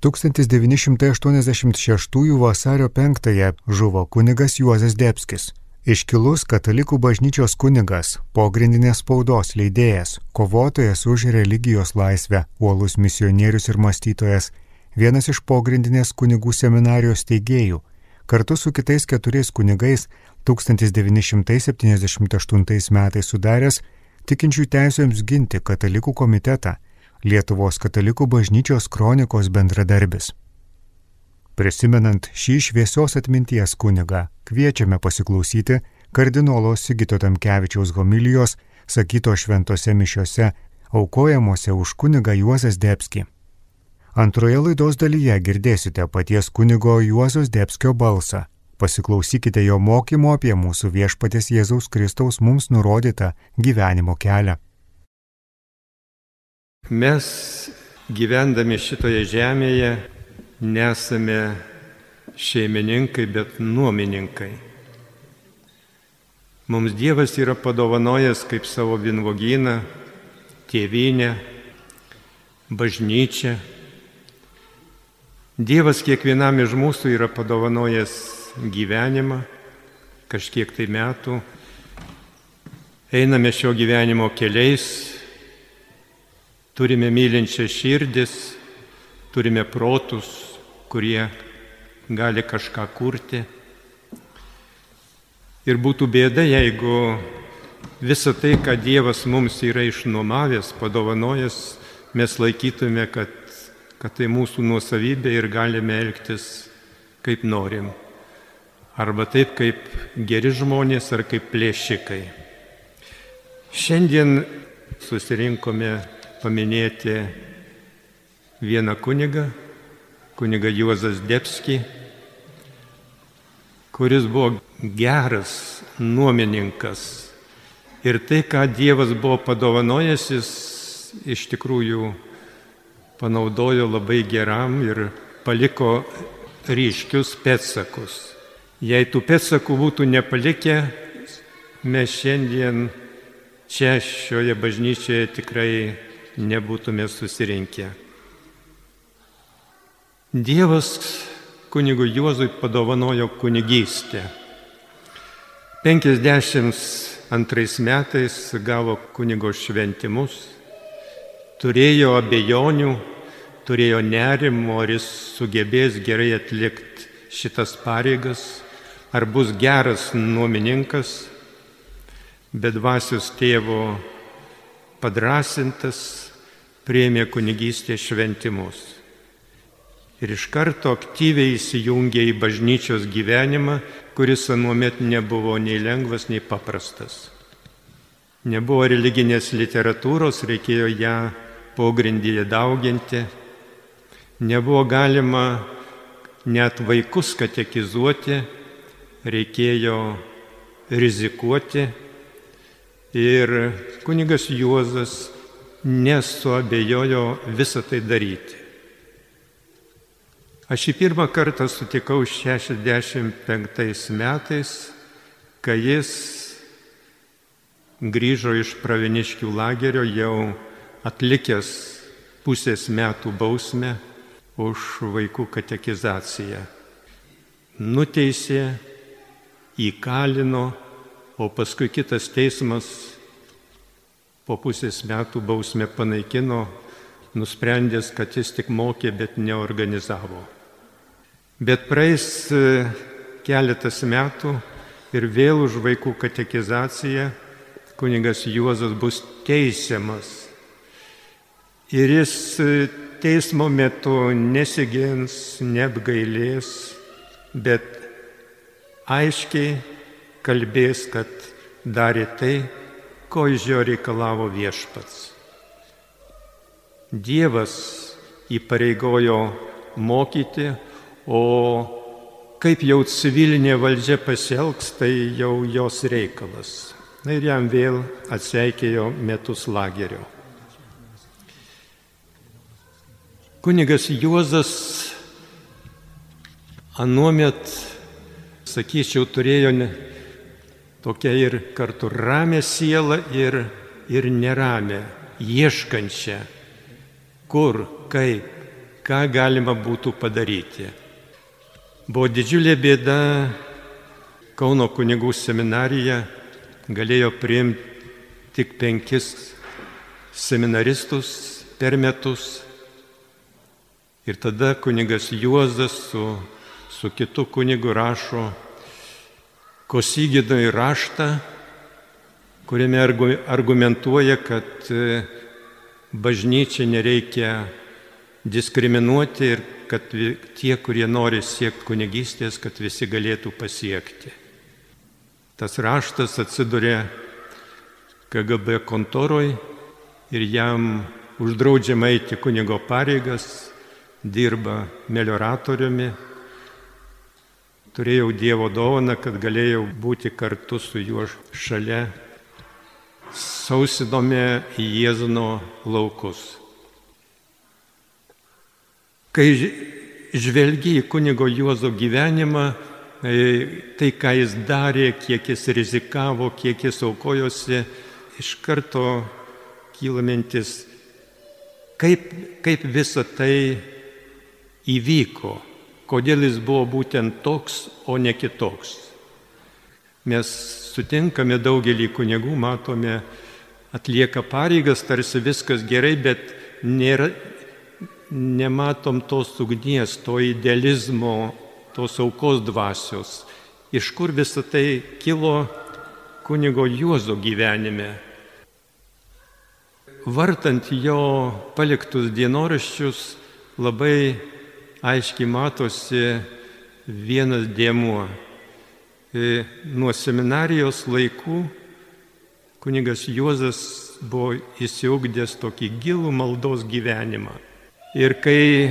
1986 vasario 5 žuvo kunigas Juozas Debskis. Iškilus katalikų bažnyčios kunigas, pogrindinės spaudos leidėjas, kovotojas už religijos laisvę, uolus misionierius ir mąstytojas, vienas iš pogrindinės kunigų seminarijos teigėjų, kartu su kitais keturiais kunigais 1978 metais sudaręs tikinčių teisėms ginti katalikų komitetą Lietuvos katalikų bažnyčios kronikos bendradarbis. Prisimenant šį šviesios atminties kunigą, kviečiame pasiklausyti kardinolo Sigito Tamkevičiaus homilijos, sakyto šventose mišiose, aukojamuose už kunigą Juozas Debski. Antroje laidos dalyje girdėsite paties kunigo Juozos Debskio balsą. Pasiklausykite jo mokymo apie mūsų viešpatės Jėzaus Kristaus mums nurodytą gyvenimo kelią. Mes gyvendami šitoje žemėje nesame šeimininkai, bet nuomininkai. Mums Dievas yra padovanojęs kaip savo vinvogyną, tėvynę, bažnyčią. Dievas kiekvienam iš mūsų yra padovanojęs gyvenimą, kažkiek tai metų. Einame šio gyvenimo keliais, Turime mylinčią širdis, turime protus, kurie gali kažką kurti. Ir būtų bėda, jeigu visą tai, ką Dievas mums yra išnuomavęs, padovanojęs, mes laikytume, kad, kad tai mūsų nuosavybė ir galime elgtis kaip norim. Arba taip, kaip geri žmonės, ar kaip plėšikai. Šiandien susirinkome paminėti vieną kunigą, kunigą Juozas Debski, kuris buvo geras nuomininkas. Ir tai, ką Dievas buvo padovanojęs, jis iš tikrųjų panaudojo labai geram ir paliko ryškius pėtsakus. Jei tų pėtsakų būtų nepalikę, mes šiandien čia šioje bažnyčioje tikrai nebūtume susirinkę. Dievas kunigui Juozui padovanojo kunigystę. 52 metais gavo kunigo šventimus, turėjo abejonių, turėjo nerimo, ar jis sugebės gerai atlikti šitas pareigas, ar bus geras nuomininkas, bet dvasios tėvo padrasintas prieimė kunigystės šventimus. Ir iš karto aktyviai įsijungė į bažnyčios gyvenimą, kuris anuomet nebuvo nei lengvas, nei paprastas. Nebuvo religinės literatūros, reikėjo ją pogrindyje dauginti. Nebuvo galima net vaikus katekizuoti, reikėjo rizikuoti. Ir kunigas Juozas nesuabejojo visą tai daryti. Aš jį pirmą kartą sutikau 65 metais, kai jis grįžo iš praviniškių lagerio jau atlikęs pusės metų bausmę už vaikų katekizaciją. Nuteisė, įkalino, o paskui kitas teismas po pusės metų bausmę panaikino, nusprendęs, kad jis tik mokė, bet neorganizavo. Bet praeis e, keletas metų ir vėl už vaikų katekizaciją kuningas Juozas bus teisiamas. Ir jis e, teismo metu nesigins, neapgailės, bet aiškiai kalbės, kad darė tai, ko iš jo reikalavo viešpats. Dievas įpareigojo mokyti, o kaip jau civilinė valdžia pasielgs, tai jau jos reikalas. Na ir jam vėl atseikėjo metus lagerio. Kunigas Juozas anuomet, sakyčiau, turėjo tokia ir kartu ramė siela ir, ir neramė, ieškančia, kur, kaip, ką galima būtų padaryti. Buvo didžiulė bėda, Kauno kunigų seminarija galėjo priimti tik penkis seminaristus per metus. Ir tada kunigas Juozas su, su kitu kunigu rašo Kosigidoj raštą, kuriame argumentuoja, kad e, bažnyčia nereikia diskriminuoti ir kad tie, kurie nori siekti kunigystės, kad visi galėtų pasiekti. Tas raštas atsiduria KGB kontoroj ir jam uždraudžiama eiti kunigo pareigas, dirba melioratoriumi. Turėjau Dievo dovaną, kad galėjau būti kartu su juo šalia. Sausinome Jėzno laukus. Kai žvelgi į kunigo Juozo gyvenimą, E, tai, ką jis darė, kiek jis rizikavo, kiek jis aukojosi, iš karto kyla mintis, kaip, kaip visa tai įvyko, kodėl jis buvo būtent toks, o ne kitoks. Mes sutinkame daugelį kunigų, matome, atlieka pareigas, tarsi viskas gerai, bet nėra, nematom tos ugnies, to idealizmo, tos aukos dvasios, iš kur visą tai kilo kunigo Juozo gyvenime. Vartant jo paliktus dienoraščius labai aiškiai matosi vienas dėmuo. E, nuo seminarijos laikų kunigas Juozas buvo įsiugdęs tokį gilų maldos gyvenimą. Ir kai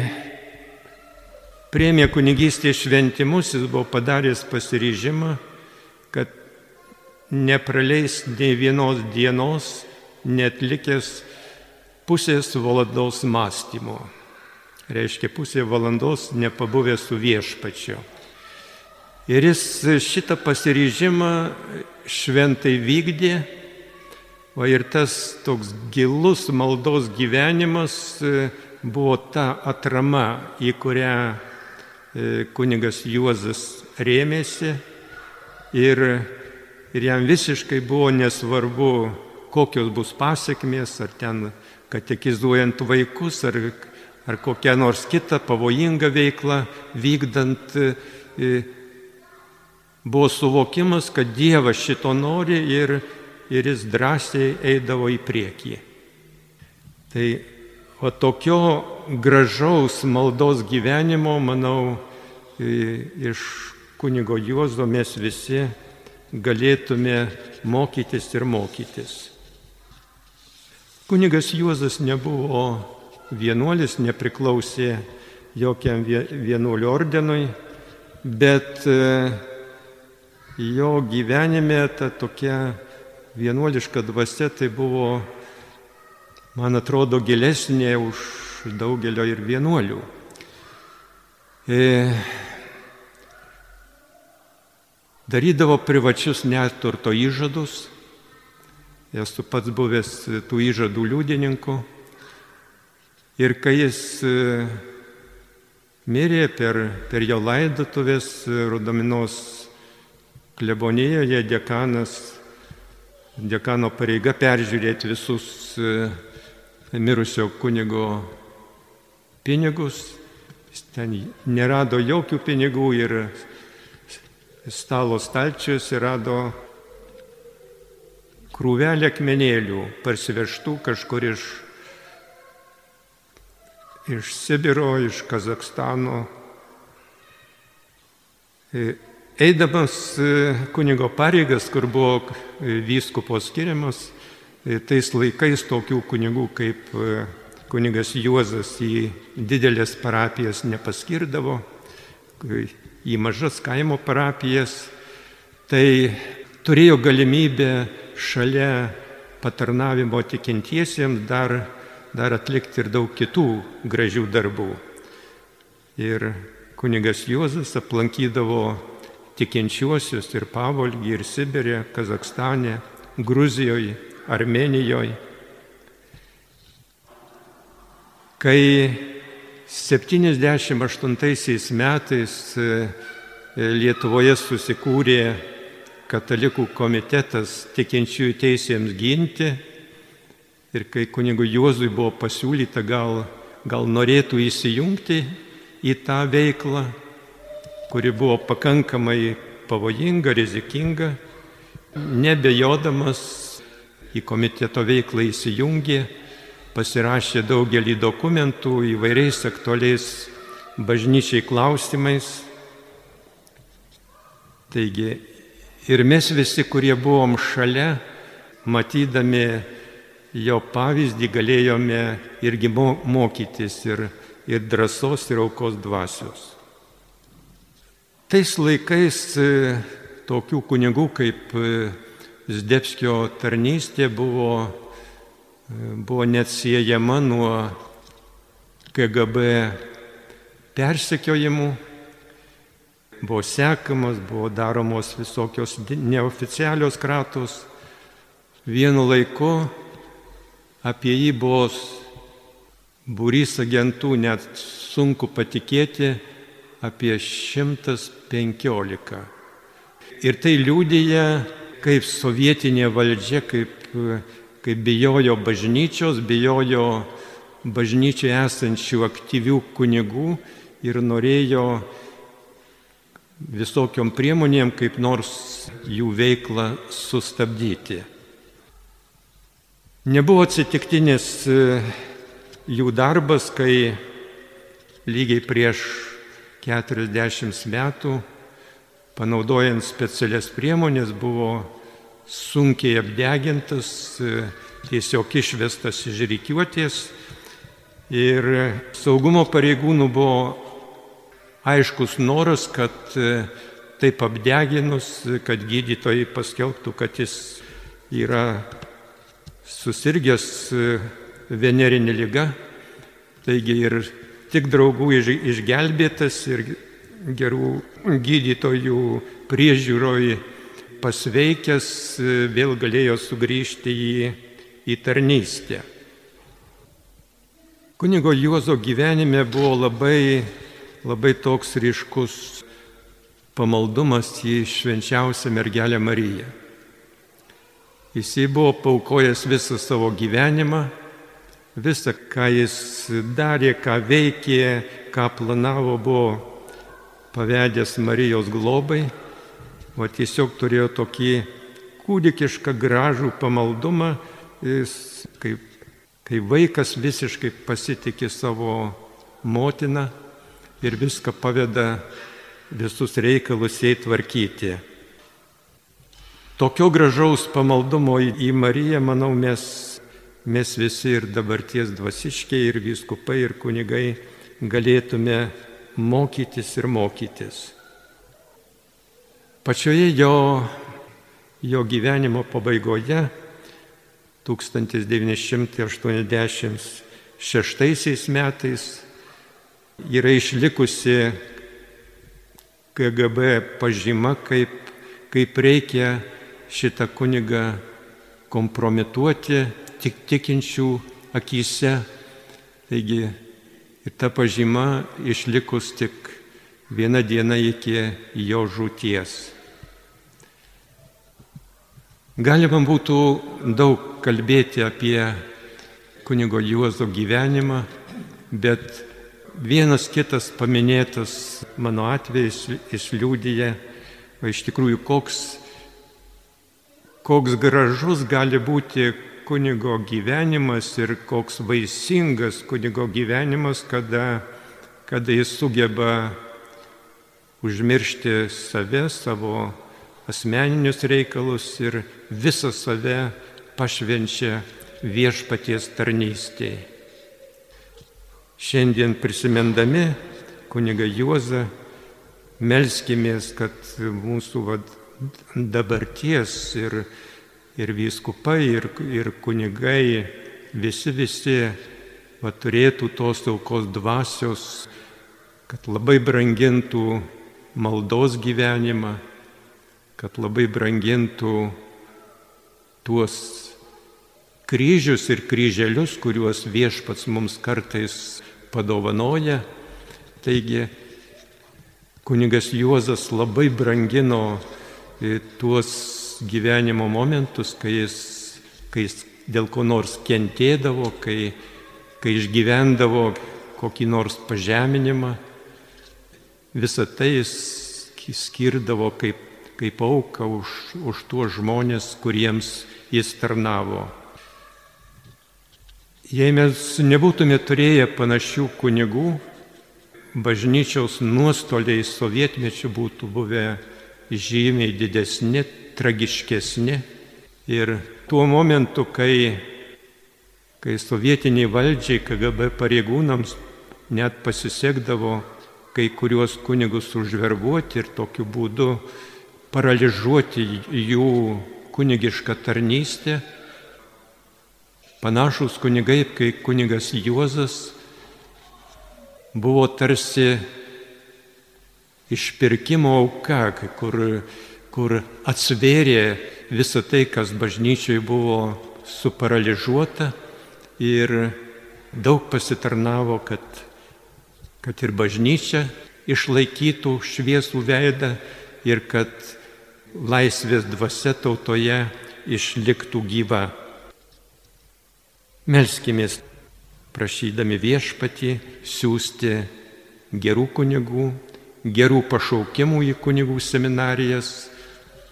priemė kunigystės šventimus, jis buvo padaręs pasiryžimą, kad nepraleis nei vienos dienos, net likęs pusės valandos mąstymo. Reiškia, pusė valandos nepabuvęs su viešpačiu. Ir jis šitą pasiryžimą šventai vykdė, o ir tas toks gilus maldos gyvenimas buvo ta atrama, į kurią E, kunigas Juozas rėmėsi ir, ir jam visiškai buvo nesvarbu, kokios bus pasiekmės, ar ten katekizuojant vaikus, ar, ar kokią nors kitą pavojingą veiklą vykdant. E, buvo suvokimas, kad Dievas šito nori ir, ir jis drąsiai eidavo į priekį. Tai o tokio gražaus maldos gyvenimo, manau, iš kunigo Juozo mes visi galėtume mokytis ir mokytis. Kunigas Juozas nebuvo vienuolis, nepriklausė jokiam vienuolio ordenui, bet e, jo gyvenime ta tokia vienuoliška dvasia tai buvo, man atrodo, gilesnė už daugelio ir vienuolių. E, darydavo privačius neturto įžadus. Esu pats buvęs tų įžadų liudininku. Ir kai jis e, mirė per, per jo laidotuvės Rudominos klebonijoje, dekanas, dekano pareiga peržiūrėti visus e, mirusio kunigo pinigus. Jis ten nerado jokių pinigų ir stalo stalčiuose rado krūvelę akmenėlių parsivežtų kažkur iš, iš Sibiro, iš Kazakstano. E, eidamas e, kunigo pareigas, kur buvo e, vyskupo skiriamas, tais laikais tokių kunigų kaip kunigas Juozas į didelės parapijas nepaskirdavo, į mažas kaimo parapijas, tai turėjo galimybę šalia patarnavimo tikintiesiems dar, dar atlikti ir daug kitų gražių darbų. Ir kunigas Juozas aplankydavo tikinčiuosius ir Pavolgį, ir Sibirė, Kazakstane, Gruzijoje, Armenijoje. Kai 78 metais e, Lietuvoje susikūrė katalikų komitetas tikinčiųjų teisėms ginti ir kai kunigui Juozui buvo pasiūlyta gal, gal norėtų įsijungti į tą veiklą, kuri buvo pakankamai pavojinga, rizikinga, nebejodamas į komiteto veiklą įsijungė, pasirašė daugelį dokumentų įvairiais aktualiais bažnyčiai klausimais. Taigi ir mes visi, kurie buvom šalia, matydami jo pavyzdį, galėjome irgi mokytis ir, ir drąsos, ir aukos dvasios. Tais laikais e, tokių kunigų kaip e, Zdebskio tarnystė buvo, buvo neatsiejama nuo KGB persekiojimų, buvo sekamas, buvo daromos visokios neoficialios kratos. Vienu laiku apie jį buvo būrys agentų, net sunku patikėti, apie 115. Ir tai liūdėja kaip sovietinė valdžia, kaip, kaip bijojo bažnyčios, bijojo bažnyčiai esančių aktyvių kunigų ir norėjo visokiom priemonėm kaip nors jų veiklą sustabdyti. Nebuvo atsitiktinis e, jų darbas, kai lygiai prieš 40 metų panaudojant specialias priemonės, buvo sunkiai apdegintas, tiesiog išvestas iš reikiuotės. Ir saugumo pareigūnų buvo aiškus noras, kad taip apdeginus, kad gydytojai paskelbtų, kad jis yra susirgęs venerinė lyga. Taigi ir tik draugų išgelbėtas ir gerų gydytojų priežiūroj pasveikęs vėl galėjo sugrįžti į, į tarnystę. Kunigo Juozo gyvenime buvo labai, labai toks ryškus pamaldumas į švenčiausią mergelę Mariją. Jisai buvo paukojęs visą savo gyvenimą, visą, ką jis darė, ką veikė, ką planavo, buvo pavedęs Marijos globai, o tiesiog turėjo tokį kūdikišką gražų pamaldumą, jis kaip, kai vaikas visiškai pasitikė savo motiną ir viską paveda visus reikalus jai tvarkyti. Tokio gražaus pamaldumo į Mariją, manau, mes, mes visi ir dabarties dvasiškiai, ir vyskupai, ir kunigai galėtume mokytis ir mokytis. Pačioje jo, jo gyvenimo pabaigoje 1986 metais yra išlikusi KGB pažyma, kaip, kaip reikia šitą kunigą kompromituoti tik tikinčių akise. Taigi Ir ta pažyma išlikus tik vieną dieną iki jo žūties. Galima būtų daug kalbėti apie kunigo Juozo gyvenimą, bet vienas kitas paminėtas mano atvejais išliūdėja, o iš tikrųjų koks, koks gražus gali būti kunigo gyvenimas ir koks vaisingas kunigo gyvenimas, kada, kada jis sugeba užmiršti save, savo asmeninius reikalus ir visą save pašvenčia viešpaties tarnystėje. Šiandien prisimendami kuniga Juozą, melskimės, kad mūsų vad, dabarties ir ir vyskupai, ir, ir kunigai, visi visi va, turėtų tos aukos dvasios, kad labai brangintų maldos gyvenimą, kad labai brangintų tuos kryžius ir kryželius, kuriuos viešpats mums kartais padovanoja. Taigi kunigas Juozas labai brangino tuos gyvenimo momentus, kai jis, kai jis dėl ko nors kentėdavo, kai, kai išgyvendavo kokį nors pažeminimą. Visą tai jis skirdavo kaip, kaip auka už, už tuos žmonės, kuriems jis tarnavo. Jei mes nebūtume turėję panašių kunigų, bažnyčiaus nuostoliai sovietmečių būtų buvę žymiai didesni, tragiškesni. Ir tuo momentu, kai, kai sovietiniai valdžiai, KGB pareigūnams net pasisekdavo kai kuriuos kunigus užverbuoti ir tokiu būdu paralyžuoti jų kunigišką tarnystę. Panašus kunigai, kai kunigas Juozas buvo tarsi išpirkimo auka, kur, kur atsvėrė visą tai, kas bažnyčiai buvo suparaližuota ir daug pasitarnavo, kad kad ir bažnyčia išlaikytų šviesų veidą ir kad laisvės dvasia tautoje išliktų gyva. Melskimės, prašydami viešpatį siūsti gerų kunigų, gerų pašaukimų į kunigų seminarijas,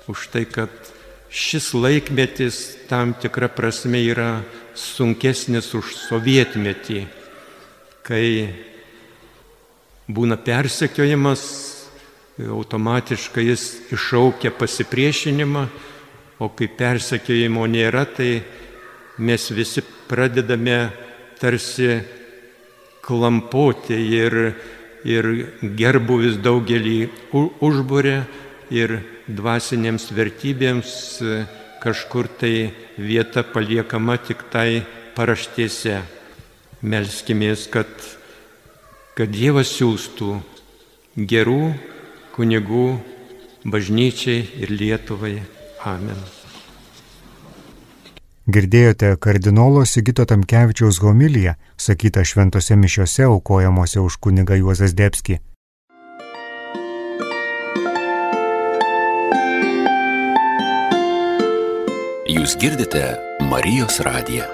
už tai, kad šis laikmetis tam tikra prasme yra sunkesnis už sovietmetį, kai būna persekiojimas, automatiškai jis iššaukia pasipriešinimą, o kai persekiojimo nėra, tai mes visi pradedame tarsi klampoti ir, ir gerbuvis daugelį užbūrė ir dvasinėms vertybėms kažkur tai vieta paliekama tik tai paraštėse. Melskimės, kad kad Dievas siūstų gerų kunigų bažnyčiai ir Lietuvai. Amen. Girdėjote kardinolo Sigito Tamkevičiaus homiliją, sakytą šventose mišiose aukojamuose už kunigą Juozas Debski. Jūs girdite Marijos radiją.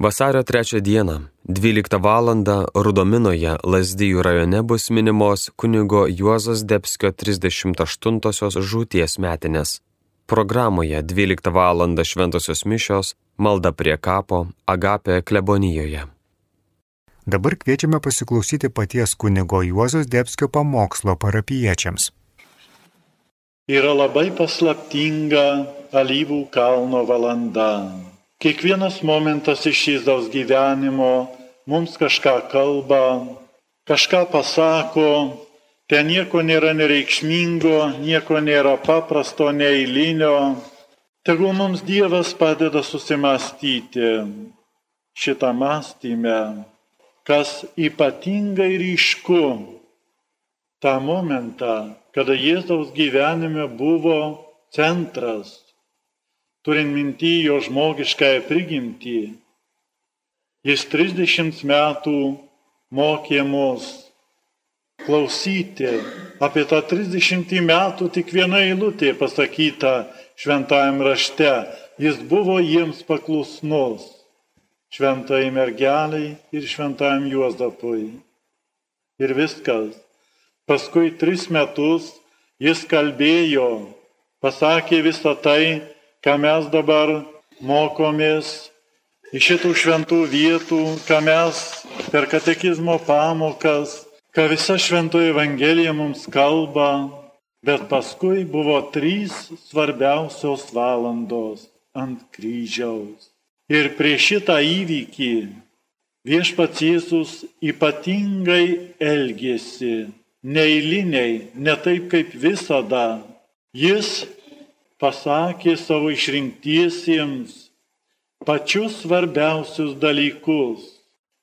Vasario 3 dieną, 12 val. Rudominoje, Lazdijų rajone bus minimos kunigo Juozas Debskio 38-osios žūties metinės. Programoje 12 val. šventosios mišios, malda prie kapo, Agapė klebonijoje. Dabar kviečiame pasiklausyti paties kunigo Juozas Debskio pamokslo parapiečiams. Yra labai paslaptinga alyvų kalno valanda Kiekvienas momentas iš Jėzaus gyvenimo mums kažką kalba, kažką pasako, ten nieko nėra nereikšmingo, nieko nėra paprasto, neįlinio. Tegul mums Dievas padeda susimastyti šitą mąstymę, kas ypatingai ryšku tą momentą, kada Jėzaus gyvenime buvo centras turint minty jo žmogiškąją prigimtį, jis 30 metų mokė mus klausyti. Apie tą 30 metų tik viena eilutė pasakyta šventajame rašte. Jis buvo jiems paklusnus. Šventai mergeliai ir šventajam Juozapui. Ir viskas. Paskui tris metus jis kalbėjo, pasakė visą tai, ką mes dabar mokomės iš šitų šventų vietų, ką mes per katekizmo pamokas, ką visa šventoji Evangelija mums kalba, bet paskui buvo trys svarbiausios valandos ant kryžiaus. Ir prieš šitą įvykį viešpats Jėzus ypatingai elgėsi, neįliniai, ne taip kaip visada. Jis pasakė savo išrinktiesiems pačius svarbiausius dalykus.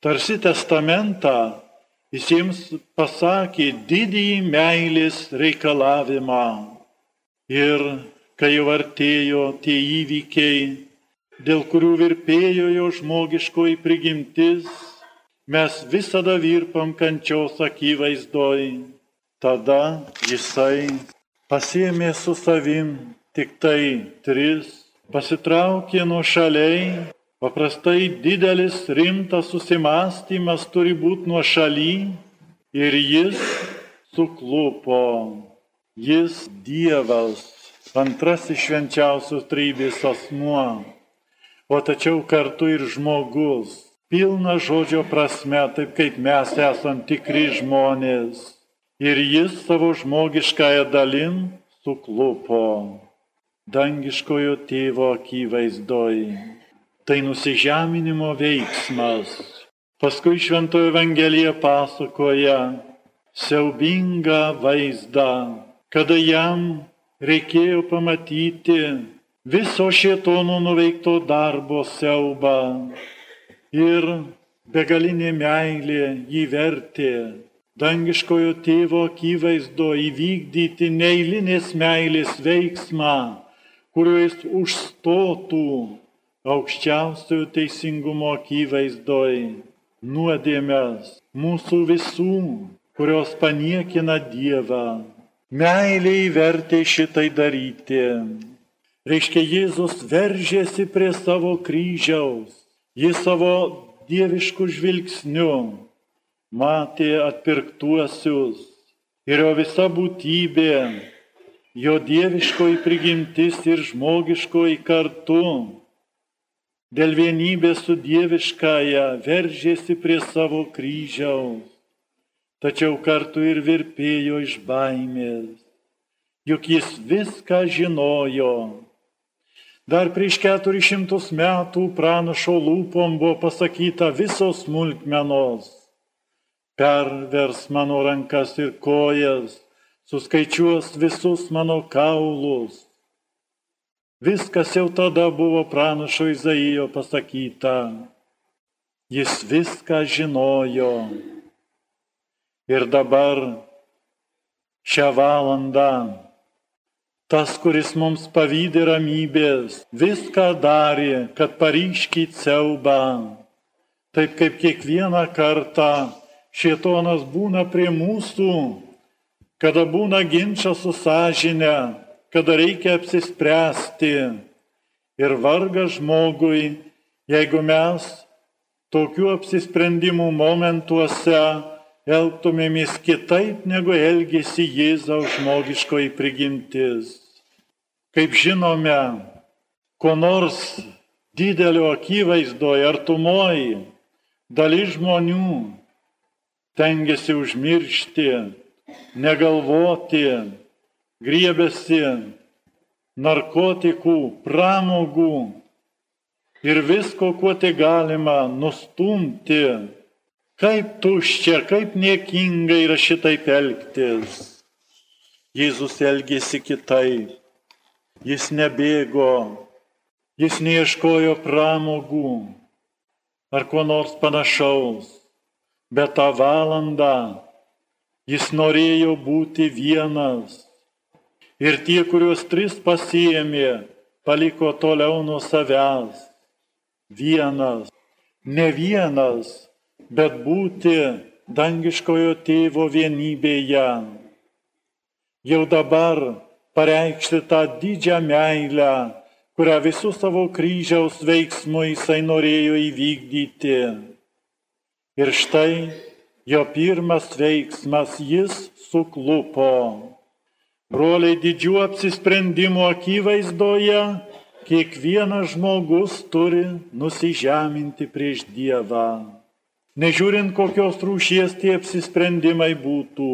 Tarsi testamentą jis jiems pasakė didįjį meilės reikalavimą. Ir kai jau artėjo tie įvykiai, dėl kurių virpėjo jo žmogiškoji prigimtis, mes visada virpam kančios akivaizdoj. Tada jisai pasėmė su savim tik tai tris, pasitraukė nuo šaliai, paprastai didelis rimtas susimastymas turi būti nuo šaly ir jis suklupo. Jis Dievas, antrasis švenčiausios trybės asmuo, o tačiau kartu ir žmogus, pilna žodžio prasme, taip kaip mes esam tikri žmonės. Ir jis savo žmogiškąją dalim suklupo dangiškojo tėvo akivaizdoj. Tai nusižeminimo veiksmas. Paskui Šventojo Evangelija pasakoja siaubingą vaizdą, kada jam reikėjo pamatyti viso šietono nuveikto darbo siaubą ir begalinė meilė jį vertė dangiškojo tėvo akivaizdo įvykdyti neįlinės meilės veiksmą kuriuo jis užstotų aukščiausiojo teisingumo akivaizdoj nuodėmės mūsų visų, kurios paniekina Dievą. Meilė įvertė šitai daryti. Reiškia, Jėzus veržėsi prie savo kryžiaus, jis savo dieviškų žvilgsnių matė atpirktuosius ir jo visa būtybė jo dieviškoji prigimtis ir žmogiškoji kartu dėl vienybės su dieviškąja veržėsi prie savo kryžiaus, tačiau kartu ir virpėjo iš baimės, juk jis viską žinojo. Dar prieš keturis šimtus metų pranašo lūpom buvo pasakyta visos smulkmenos. Pervers mano rankas ir kojas, suskaičiuos visus mano kaulus. Viskas jau tada buvo pranašo Izaijo pasakyta. Jis viską žinojo. Ir dabar šią valandą tas, kuris mums pavydė ramybės, viską darė, kad paryškyt siaubą. Taip kaip kiekvieną kartą šietonas būna prie mūsų kada būna ginčas su sąžinė, kada reikia apsispręsti. Ir varga žmogui, jeigu mes tokių apsisprendimų momentuose elgtumėmės kitaip, negu elgėsi Jėzaus žmogiškoji prigimtis. Kaip žinome, ko nors didelio akivaizdoje, artumoji, dalis žmonių tengiasi užmiršti negalvoti, griebėsi narkotikų, pramogų ir visko, kuo tai galima nustumti. Kaip tuščia, kaip niekinga yra šitaip elgtis. Jėzus elgėsi kitaip. Jis nebėgo, jis neieškojo pramogų ar ko nors panašaus, bet tą valandą Jis norėjo būti vienas. Ir tie, kuriuos tris pasiemė, paliko toliau nuo savęs. Vienas, ne vienas, bet būti dangiškojo tėvo vienybėje. Jau dabar pareikšti tą didžią meilę, kurią visų savo kryžiaus veiksmų jisai norėjo įvykdyti. Ir štai jo pirmas veiksmas jis suklupo. Broliai didžių apsisprendimų akivaizdoje kiekvienas žmogus turi nusižeminti prieš Dievą. Nežiūrint kokios rūšies tie apsisprendimai būtų,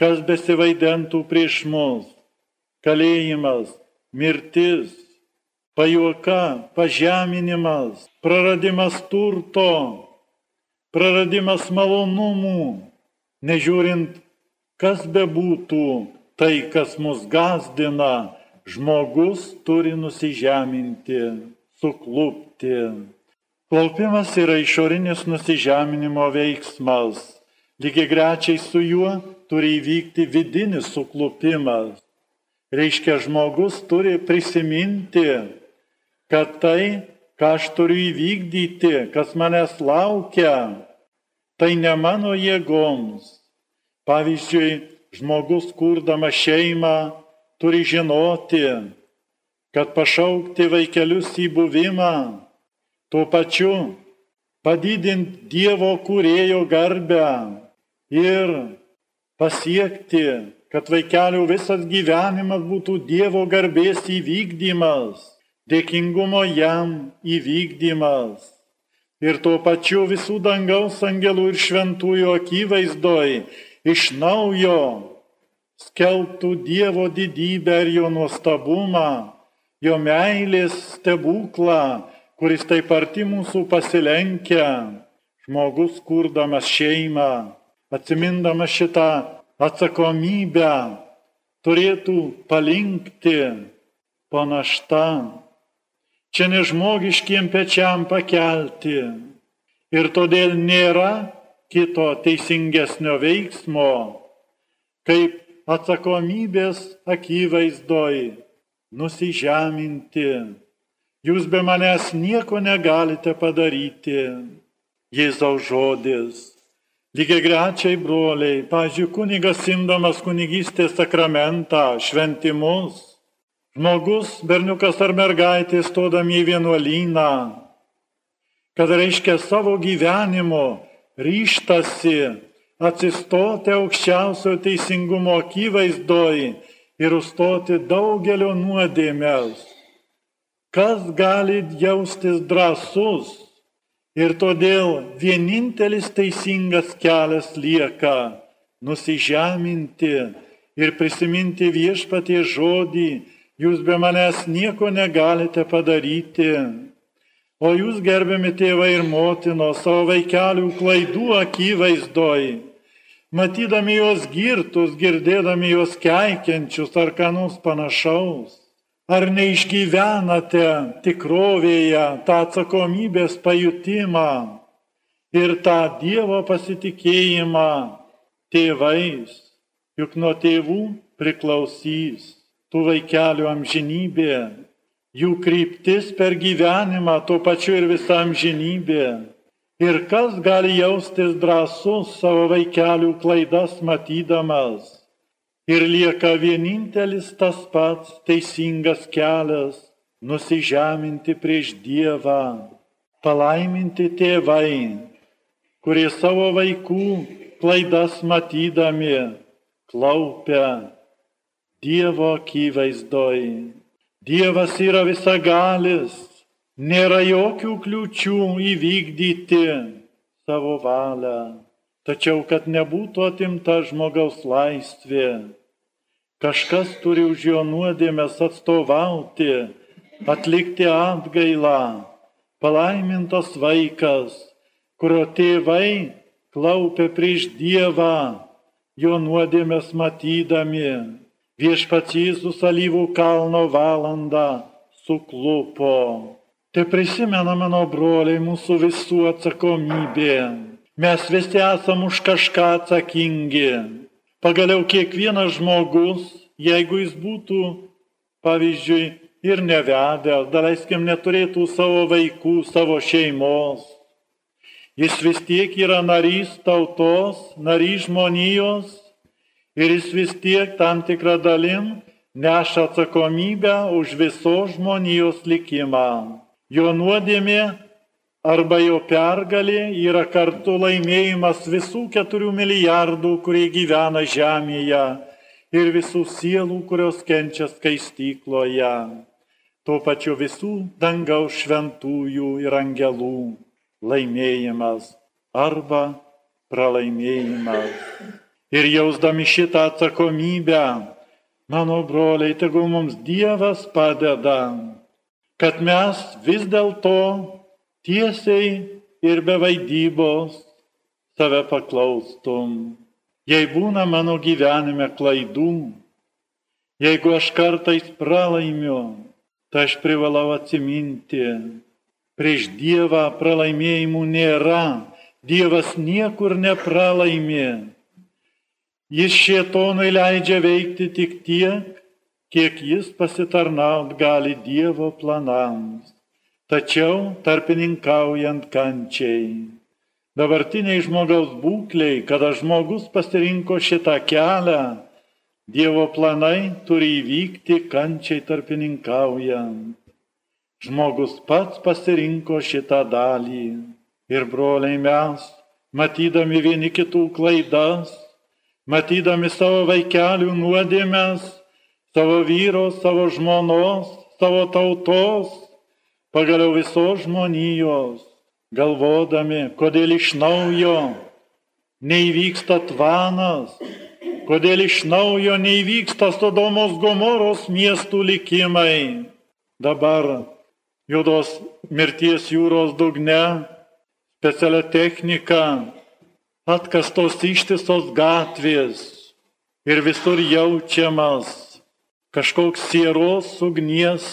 kas besivaidentų prieš mus - kalėjimas, mirtis, pajuoka, pažeminimas, praradimas turto, praradimas malonumų, nežiūrint, kas bebūtų tai, kas mus gazdina, žmogus turi nusižeminti, suklupti. Klaupimas yra išorinis nusižeminimo veiksmas. Lygiai grečiai su juo turi įvykti vidinis suklupimas. reiškia žmogus turi prisiminti, kad tai, ką aš turiu įvykdyti, kas manęs laukia, tai ne mano jėgoms. Pavyzdžiui, žmogus kurdama šeimą turi žinoti, kad pašaukti vaikelius į buvimą, tuo pačiu padidinti Dievo kūrėjo garbę ir pasiekti, kad vaikelių visas gyvenimas būtų Dievo garbės įvykdymas, dėkingumo jam įvykdymas. Ir tuo pačiu visų dangaus angelų ir šventųjų akivaizdoj iš naujo skelbtų Dievo didybę ir jo nuostabumą, jo meilės stebuklą, kuris taip arti mūsų pasilenkia, žmogus kurdamas šeimą, atsimindamas šitą atsakomybę, turėtų palinkti panaštą. Čia nežmogiškiem pečiam pakelti. Ir todėl nėra kito teisingesnio veiksmo, kaip atsakomybės akivaizdoj nusižeminti. Jūs be manęs nieko negalite padaryti. Jėzaus žodis. Lygiai grečiai broliai, pažiūrėjau, kunigas simdamas kunigystės sakramentą, šventimus, žmogus, berniukas ar mergaitė stodami į vienuolyną, kad reiškia savo gyvenimu ryštasi atsistoti aukščiausio teisingumo akivaizdoj ir užstoti daugelio nuodėmės. Kas gali jaustis drąsus ir todėl vienintelis teisingas kelias lieka nusižeminti ir prisiminti viešpatie žodį, jūs be manęs nieko negalite padaryti. O jūs, gerbiami tėvai ir motinos, savo vaikelių klaidų akivaizdoj, matydami juos girtus, girdėdami juos keikiančius ar ką nors panašaus, ar neišgyvenate tikrovėje tą atsakomybės pajutimą ir tą Dievo pasitikėjimą tėvais, juk nuo tėvų priklausys tų vaikelių amžinybė, jų kryptis per gyvenimą, tuo pačiu ir visa amžinybė. Ir kas gali jaustis drąsus savo vaikelių klaidas matydamas? Ir lieka vienintelis tas pats teisingas kelias - nusižeminti prieš Dievą, palaiminti tėvai, kurie savo vaikų klaidas matydami klaupia Dievo akivaizdoj. Dievas yra visagalis Nėra jokių kliūčių įvykdyti savo valią, tačiau kad nebūtų atimta žmogaus laisvė, kažkas turi už jo nuodėmės atstovauti, atlikti atgailą, palaimintas vaikas, kurio tėvai klaupė prieš Dievą, jo nuodėmės matydami. Viešpats Jėzus alyvų kalno valandą suklupo. Tai prisimena mano broliai mūsų visų atsakomybė. Mes visi esam už kažką atsakingi. Pagaliau kiekvienas žmogus, jeigu jis būtų, pavyzdžiui, ir nevedęs, daleiskim, neturėtų savo vaikų, savo šeimos, jis vis tiek yra narys tautos, narys žmonijos ir jis vis tiek tam tikrą dalim neša atsakomybę už visos žmonijos likimą. Jo nuodėmė arba jo pergalė yra kartu laimėjimas visų keturių milijardų, kurie gyvena žemėje ir visų sielų, kurios kenčia skaistykloje. Tuo pačiu visų dangaus šventųjų ir angelų laimėjimas arba pralaimėjimas. Ir jausdami šitą atsakomybę, mano broliai, tegul mums Dievas padeda kad mes vis dėlto tiesiai ir be vaidybos save paklaustum. Jei būna mano gyvenime klaidų, jeigu aš kartais pralaimiu, tai aš privalau atsiminti. Prieš Dievą pralaimėjimų nėra, Dievas niekur nepralaimė. Jis šietonui leidžia veikti tik tiek, kiek jis pasitarnaut gali Dievo planams, tačiau tarpininkaujant kančiai. Dabartiniai žmogaus būkliai, kada žmogus pasirinko šitą kelią, Dievo planai turi įvykti kančiai tarpininkaujant. Žmogus pats pasirinko šitą dalį. Ir broliai mes, matydami vieni kitų klaidas, matydami savo vaikelių nuodėmės, savo vyro, savo žmonos, savo tautos, pagaliau visos žmonijos, galvodami, kodėl iš naujo neįvyksta tvanas, kodėl iš naujo neįvyksta Sodomos Gomoros miestų likimai. Dabar juodos mirties jūros dugne specialia technika, atkastos ištisos gatvės ir visur jaučiamas kažkoks sieros ugnies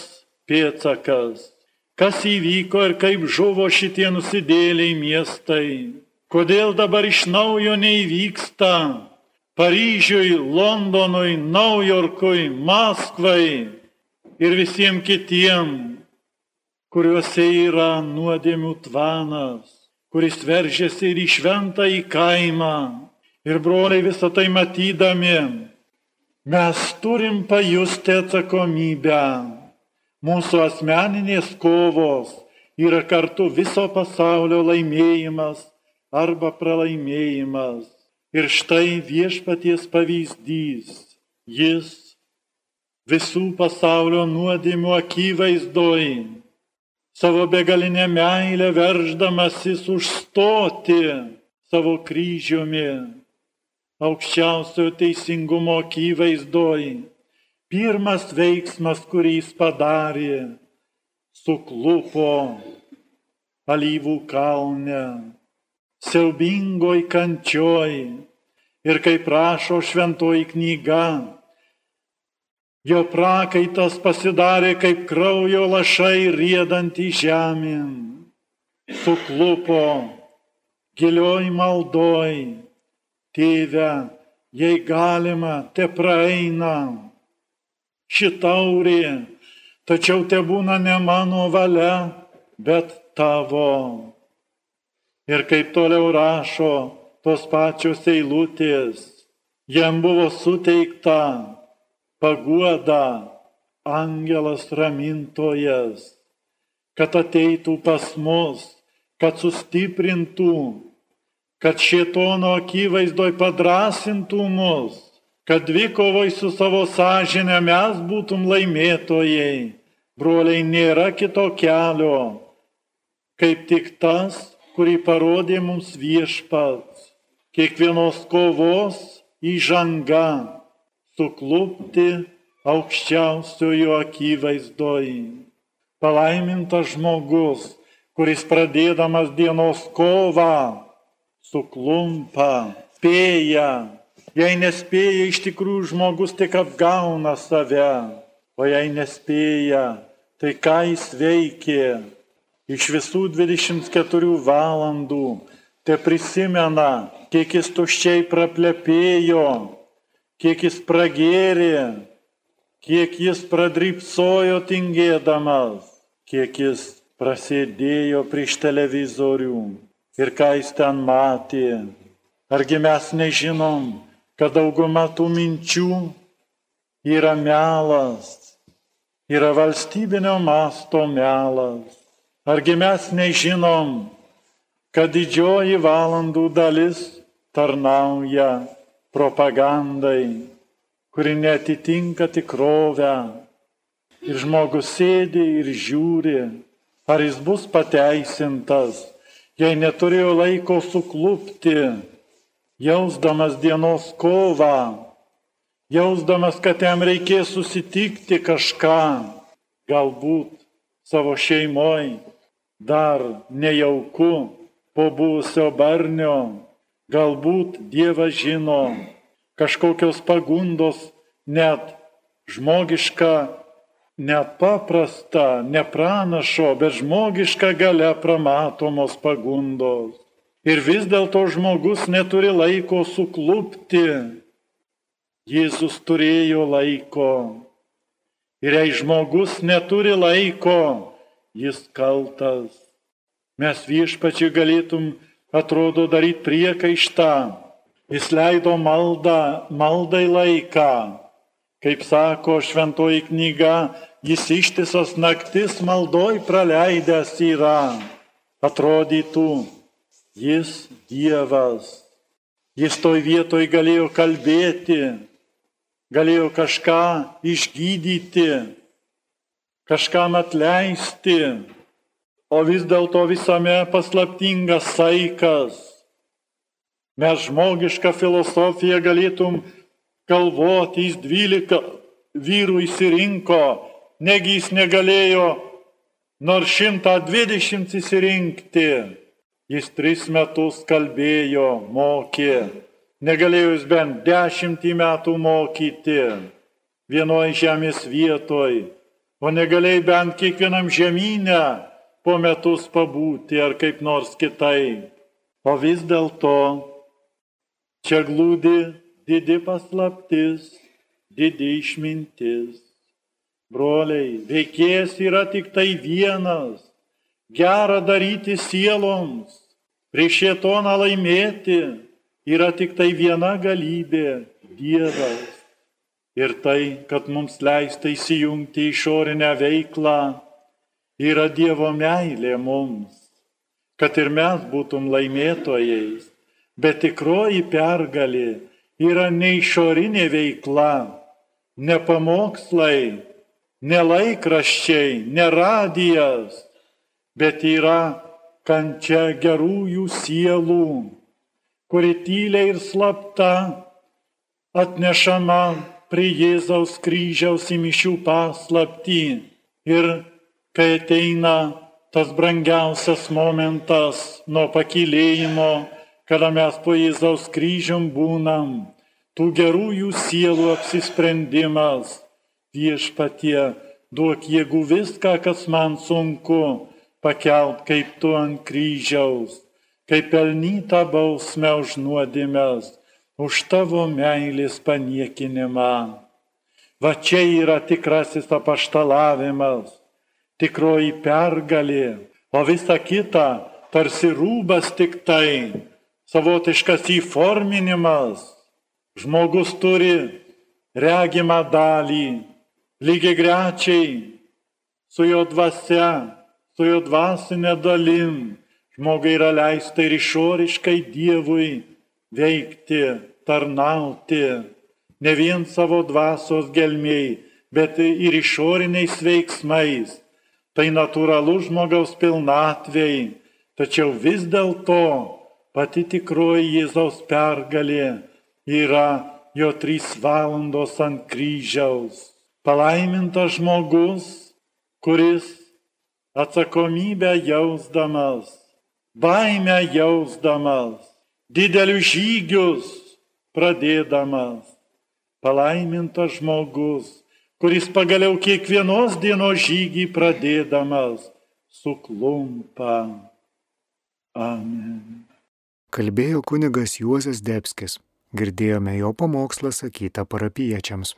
pėtsakas. Kas įvyko ir kaip žuvo šitie nusidėliai miestai? Kodėl dabar iš naujo neįvyksta Paryžiui, Londonui, Naujorkui, Maskvai ir visiems kitiems, kuriuose yra nuodėmių tvanas? Kuris veržėsi ir į šventą į kaimą. Ir broliai visą tai matydami, mes turim pajusti atsakomybę. Mūsų asmeninės kovos yra kartu viso pasaulio laimėjimas arba pralaimėjimas. Ir štai viešpaties pavyzdys. Jis visų pasaulio nuodėmių akivaizdoj savo begalinę meilę verždamasis užstoti savo kryžiumi aukščiausiojo teisingumo akivaizdoj. Pirmas veiksmas, kurį jis padarė, suklupo alyvų kalne, siaubingoj kančioj ir kaip prašo šventoji knyga, Jo prakaitas pasidarė kaip kraujo lašai riedant į žemę. Suklupo gilioj maldoj. Tėve, jei galima, te praeina. Šitaurė, tačiau te būna ne mano valia, bet tavo. Ir kaip toliau rašo tos pačios eilutės, jam buvo suteikta paguoda, angelas ramintojas, kad ateitų pas mus, kad sustiprintų, kad šietono akivaizdoj padrasintų mus, kad dvikovoj su savo sąžinė mes būtum laimėtojai. Broliai, nėra kito kelio, kaip tik tas, kurį parodė mums viešpats. Kiekvienos kovos įžanga suklupti aukščiausiojo akivaizdoj. Palaimintas žmogus, kuris pradėdamas dienos kovą suklumpa, spėja. Jei nespėja, iš tikrųjų žmogus tik apgauna save, o jei nespėja, tai ką jis veikė? Iš visų 24 valandų te prisimena, kiek jis tuščiai praplepėjo, kiek jis pragėrė, kiek jis pradrypsojo tingėdamas, kiek jis prasėdėjo prieš televizorių ir ką jis ten matė. Argi mes nežinom, kad dauguma tų minčių yra melas, yra valstybinio masto melas. Argi mes nežinom, kad didžioji valandų dalis tarnauja propagandai, kuri netitinka tikrovę. Ir žmogus sėdi ir žiūri, ar jis bus pateisintas, jei neturėjo laiko suklupti, jausdamas dienos kovą, jausdamas, kad jam reikės susitikti kažką, galbūt savo šeimoje, dar nejauku po buvusio barnio Galbūt Dievas žino kažkokios pagundos, net žmogiška, net paprasta, ne pranašo, bet žmogiška gale pramatomos pagundos. Ir vis dėlto žmogus neturi laiko suklupti. Jėzus turėjo laiko. Ir jei žmogus neturi laiko, jis kaltas. Mes viešpačiai galėtum, atrodo, daryti priekaištą. Jis leido maldą, maldai laiką. Kaip sako šventoji knyga, jis ištisas naktis maldoj praleidęs yra. Atrodytų, jis Dievas. Jis toj vietoj galėjo kalbėti, galėjo kažką išgydyti, kažkam atleisti, o vis dėlto visame paslaptingas saikas. Mes žmogišką filosofiją galėtum galvoti, jis dvylika vyrų įsirinko, negi jis negalėjo nors šimtą dvidešimt įsirinkti. Jis tris metus kalbėjo, mokė, negalėjo jis bent dešimtį metų mokyti vienoje žemės vietoje, o negalėjai bent kiekvienam žemynę po metus pabūti ar kaip nors kitaip. O vis dėlto čia glūdi didi paslaptis, didi išmintis. Broliai, veikėjas yra tik tai vienas - gera daryti sieloms, prieš šietoną laimėti yra tik tai viena galybė - Dievas. Ir tai, kad mums leista įsijungti išorinę veiklą, yra Dievo meilė mums, kad ir mes būtum laimėtojais. Bet tikroji pergalė yra ne išorinė veikla, ne pamokslai, ne laikraščiai, ne radijas, bet yra kančia gerųjų sielų kuri tyliai ir slapta atnešama prie Jėzaus kryžiaus į mišių paslaptį. Ir kai ateina tas brangiausias momentas nuo pakilėjimo, kada mes po Jėzaus kryžium būnam, tų gerųjų sielų apsisprendimas viešpatie, duok jėgų viską, kas man sunku, pakelt kaip tu ant kryžiaus kaip pelnytą bausmę už nuodėmės, už tavo meilės paniekinimą. Va čia yra tikrasis apaštalavimas, tikroji pergalė, o visa kita tarsi rūbas tik tai, savotiškas įforminimas. Žmogus turi regimą dalį, lygiai grečiai su jo dvasia, su jo dvasinė dalim Žmogui yra leista ir išoriškai Dievui veikti, tarnauti, ne vien savo dvasios gelmiai, bet ir išoriniais veiksmais. Tai natūralu žmogaus pilnatvėjai, tačiau vis dėlto pati tikroji Jėzaus pergalė yra jo trys valandos ant kryžiaus. Palaimintas žmogus, kuris atsakomybę jausdamas baimę jausdamas, didelius žygius pradėdamas. Palaimintas žmogus, kuris pagaliau kiekvienos dienos žygį pradėdamas suklumpa. Amen. Kalbėjo kunigas Juozas Debskis. Girdėjome jo pamokslą sakytą parapiečiams.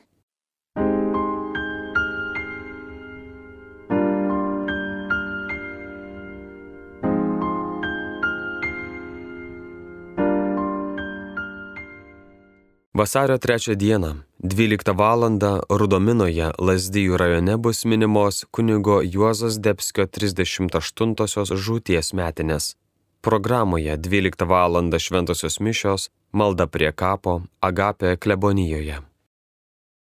Vasario 3 dieną, 12 val. Rudominoje Lazdijų rajone bus minimos kunigo Juozas Debskio 38-osios žūties metinės. Programoje 12 val. šventosios mišios, malda prie kapo, agapė klebonijoje.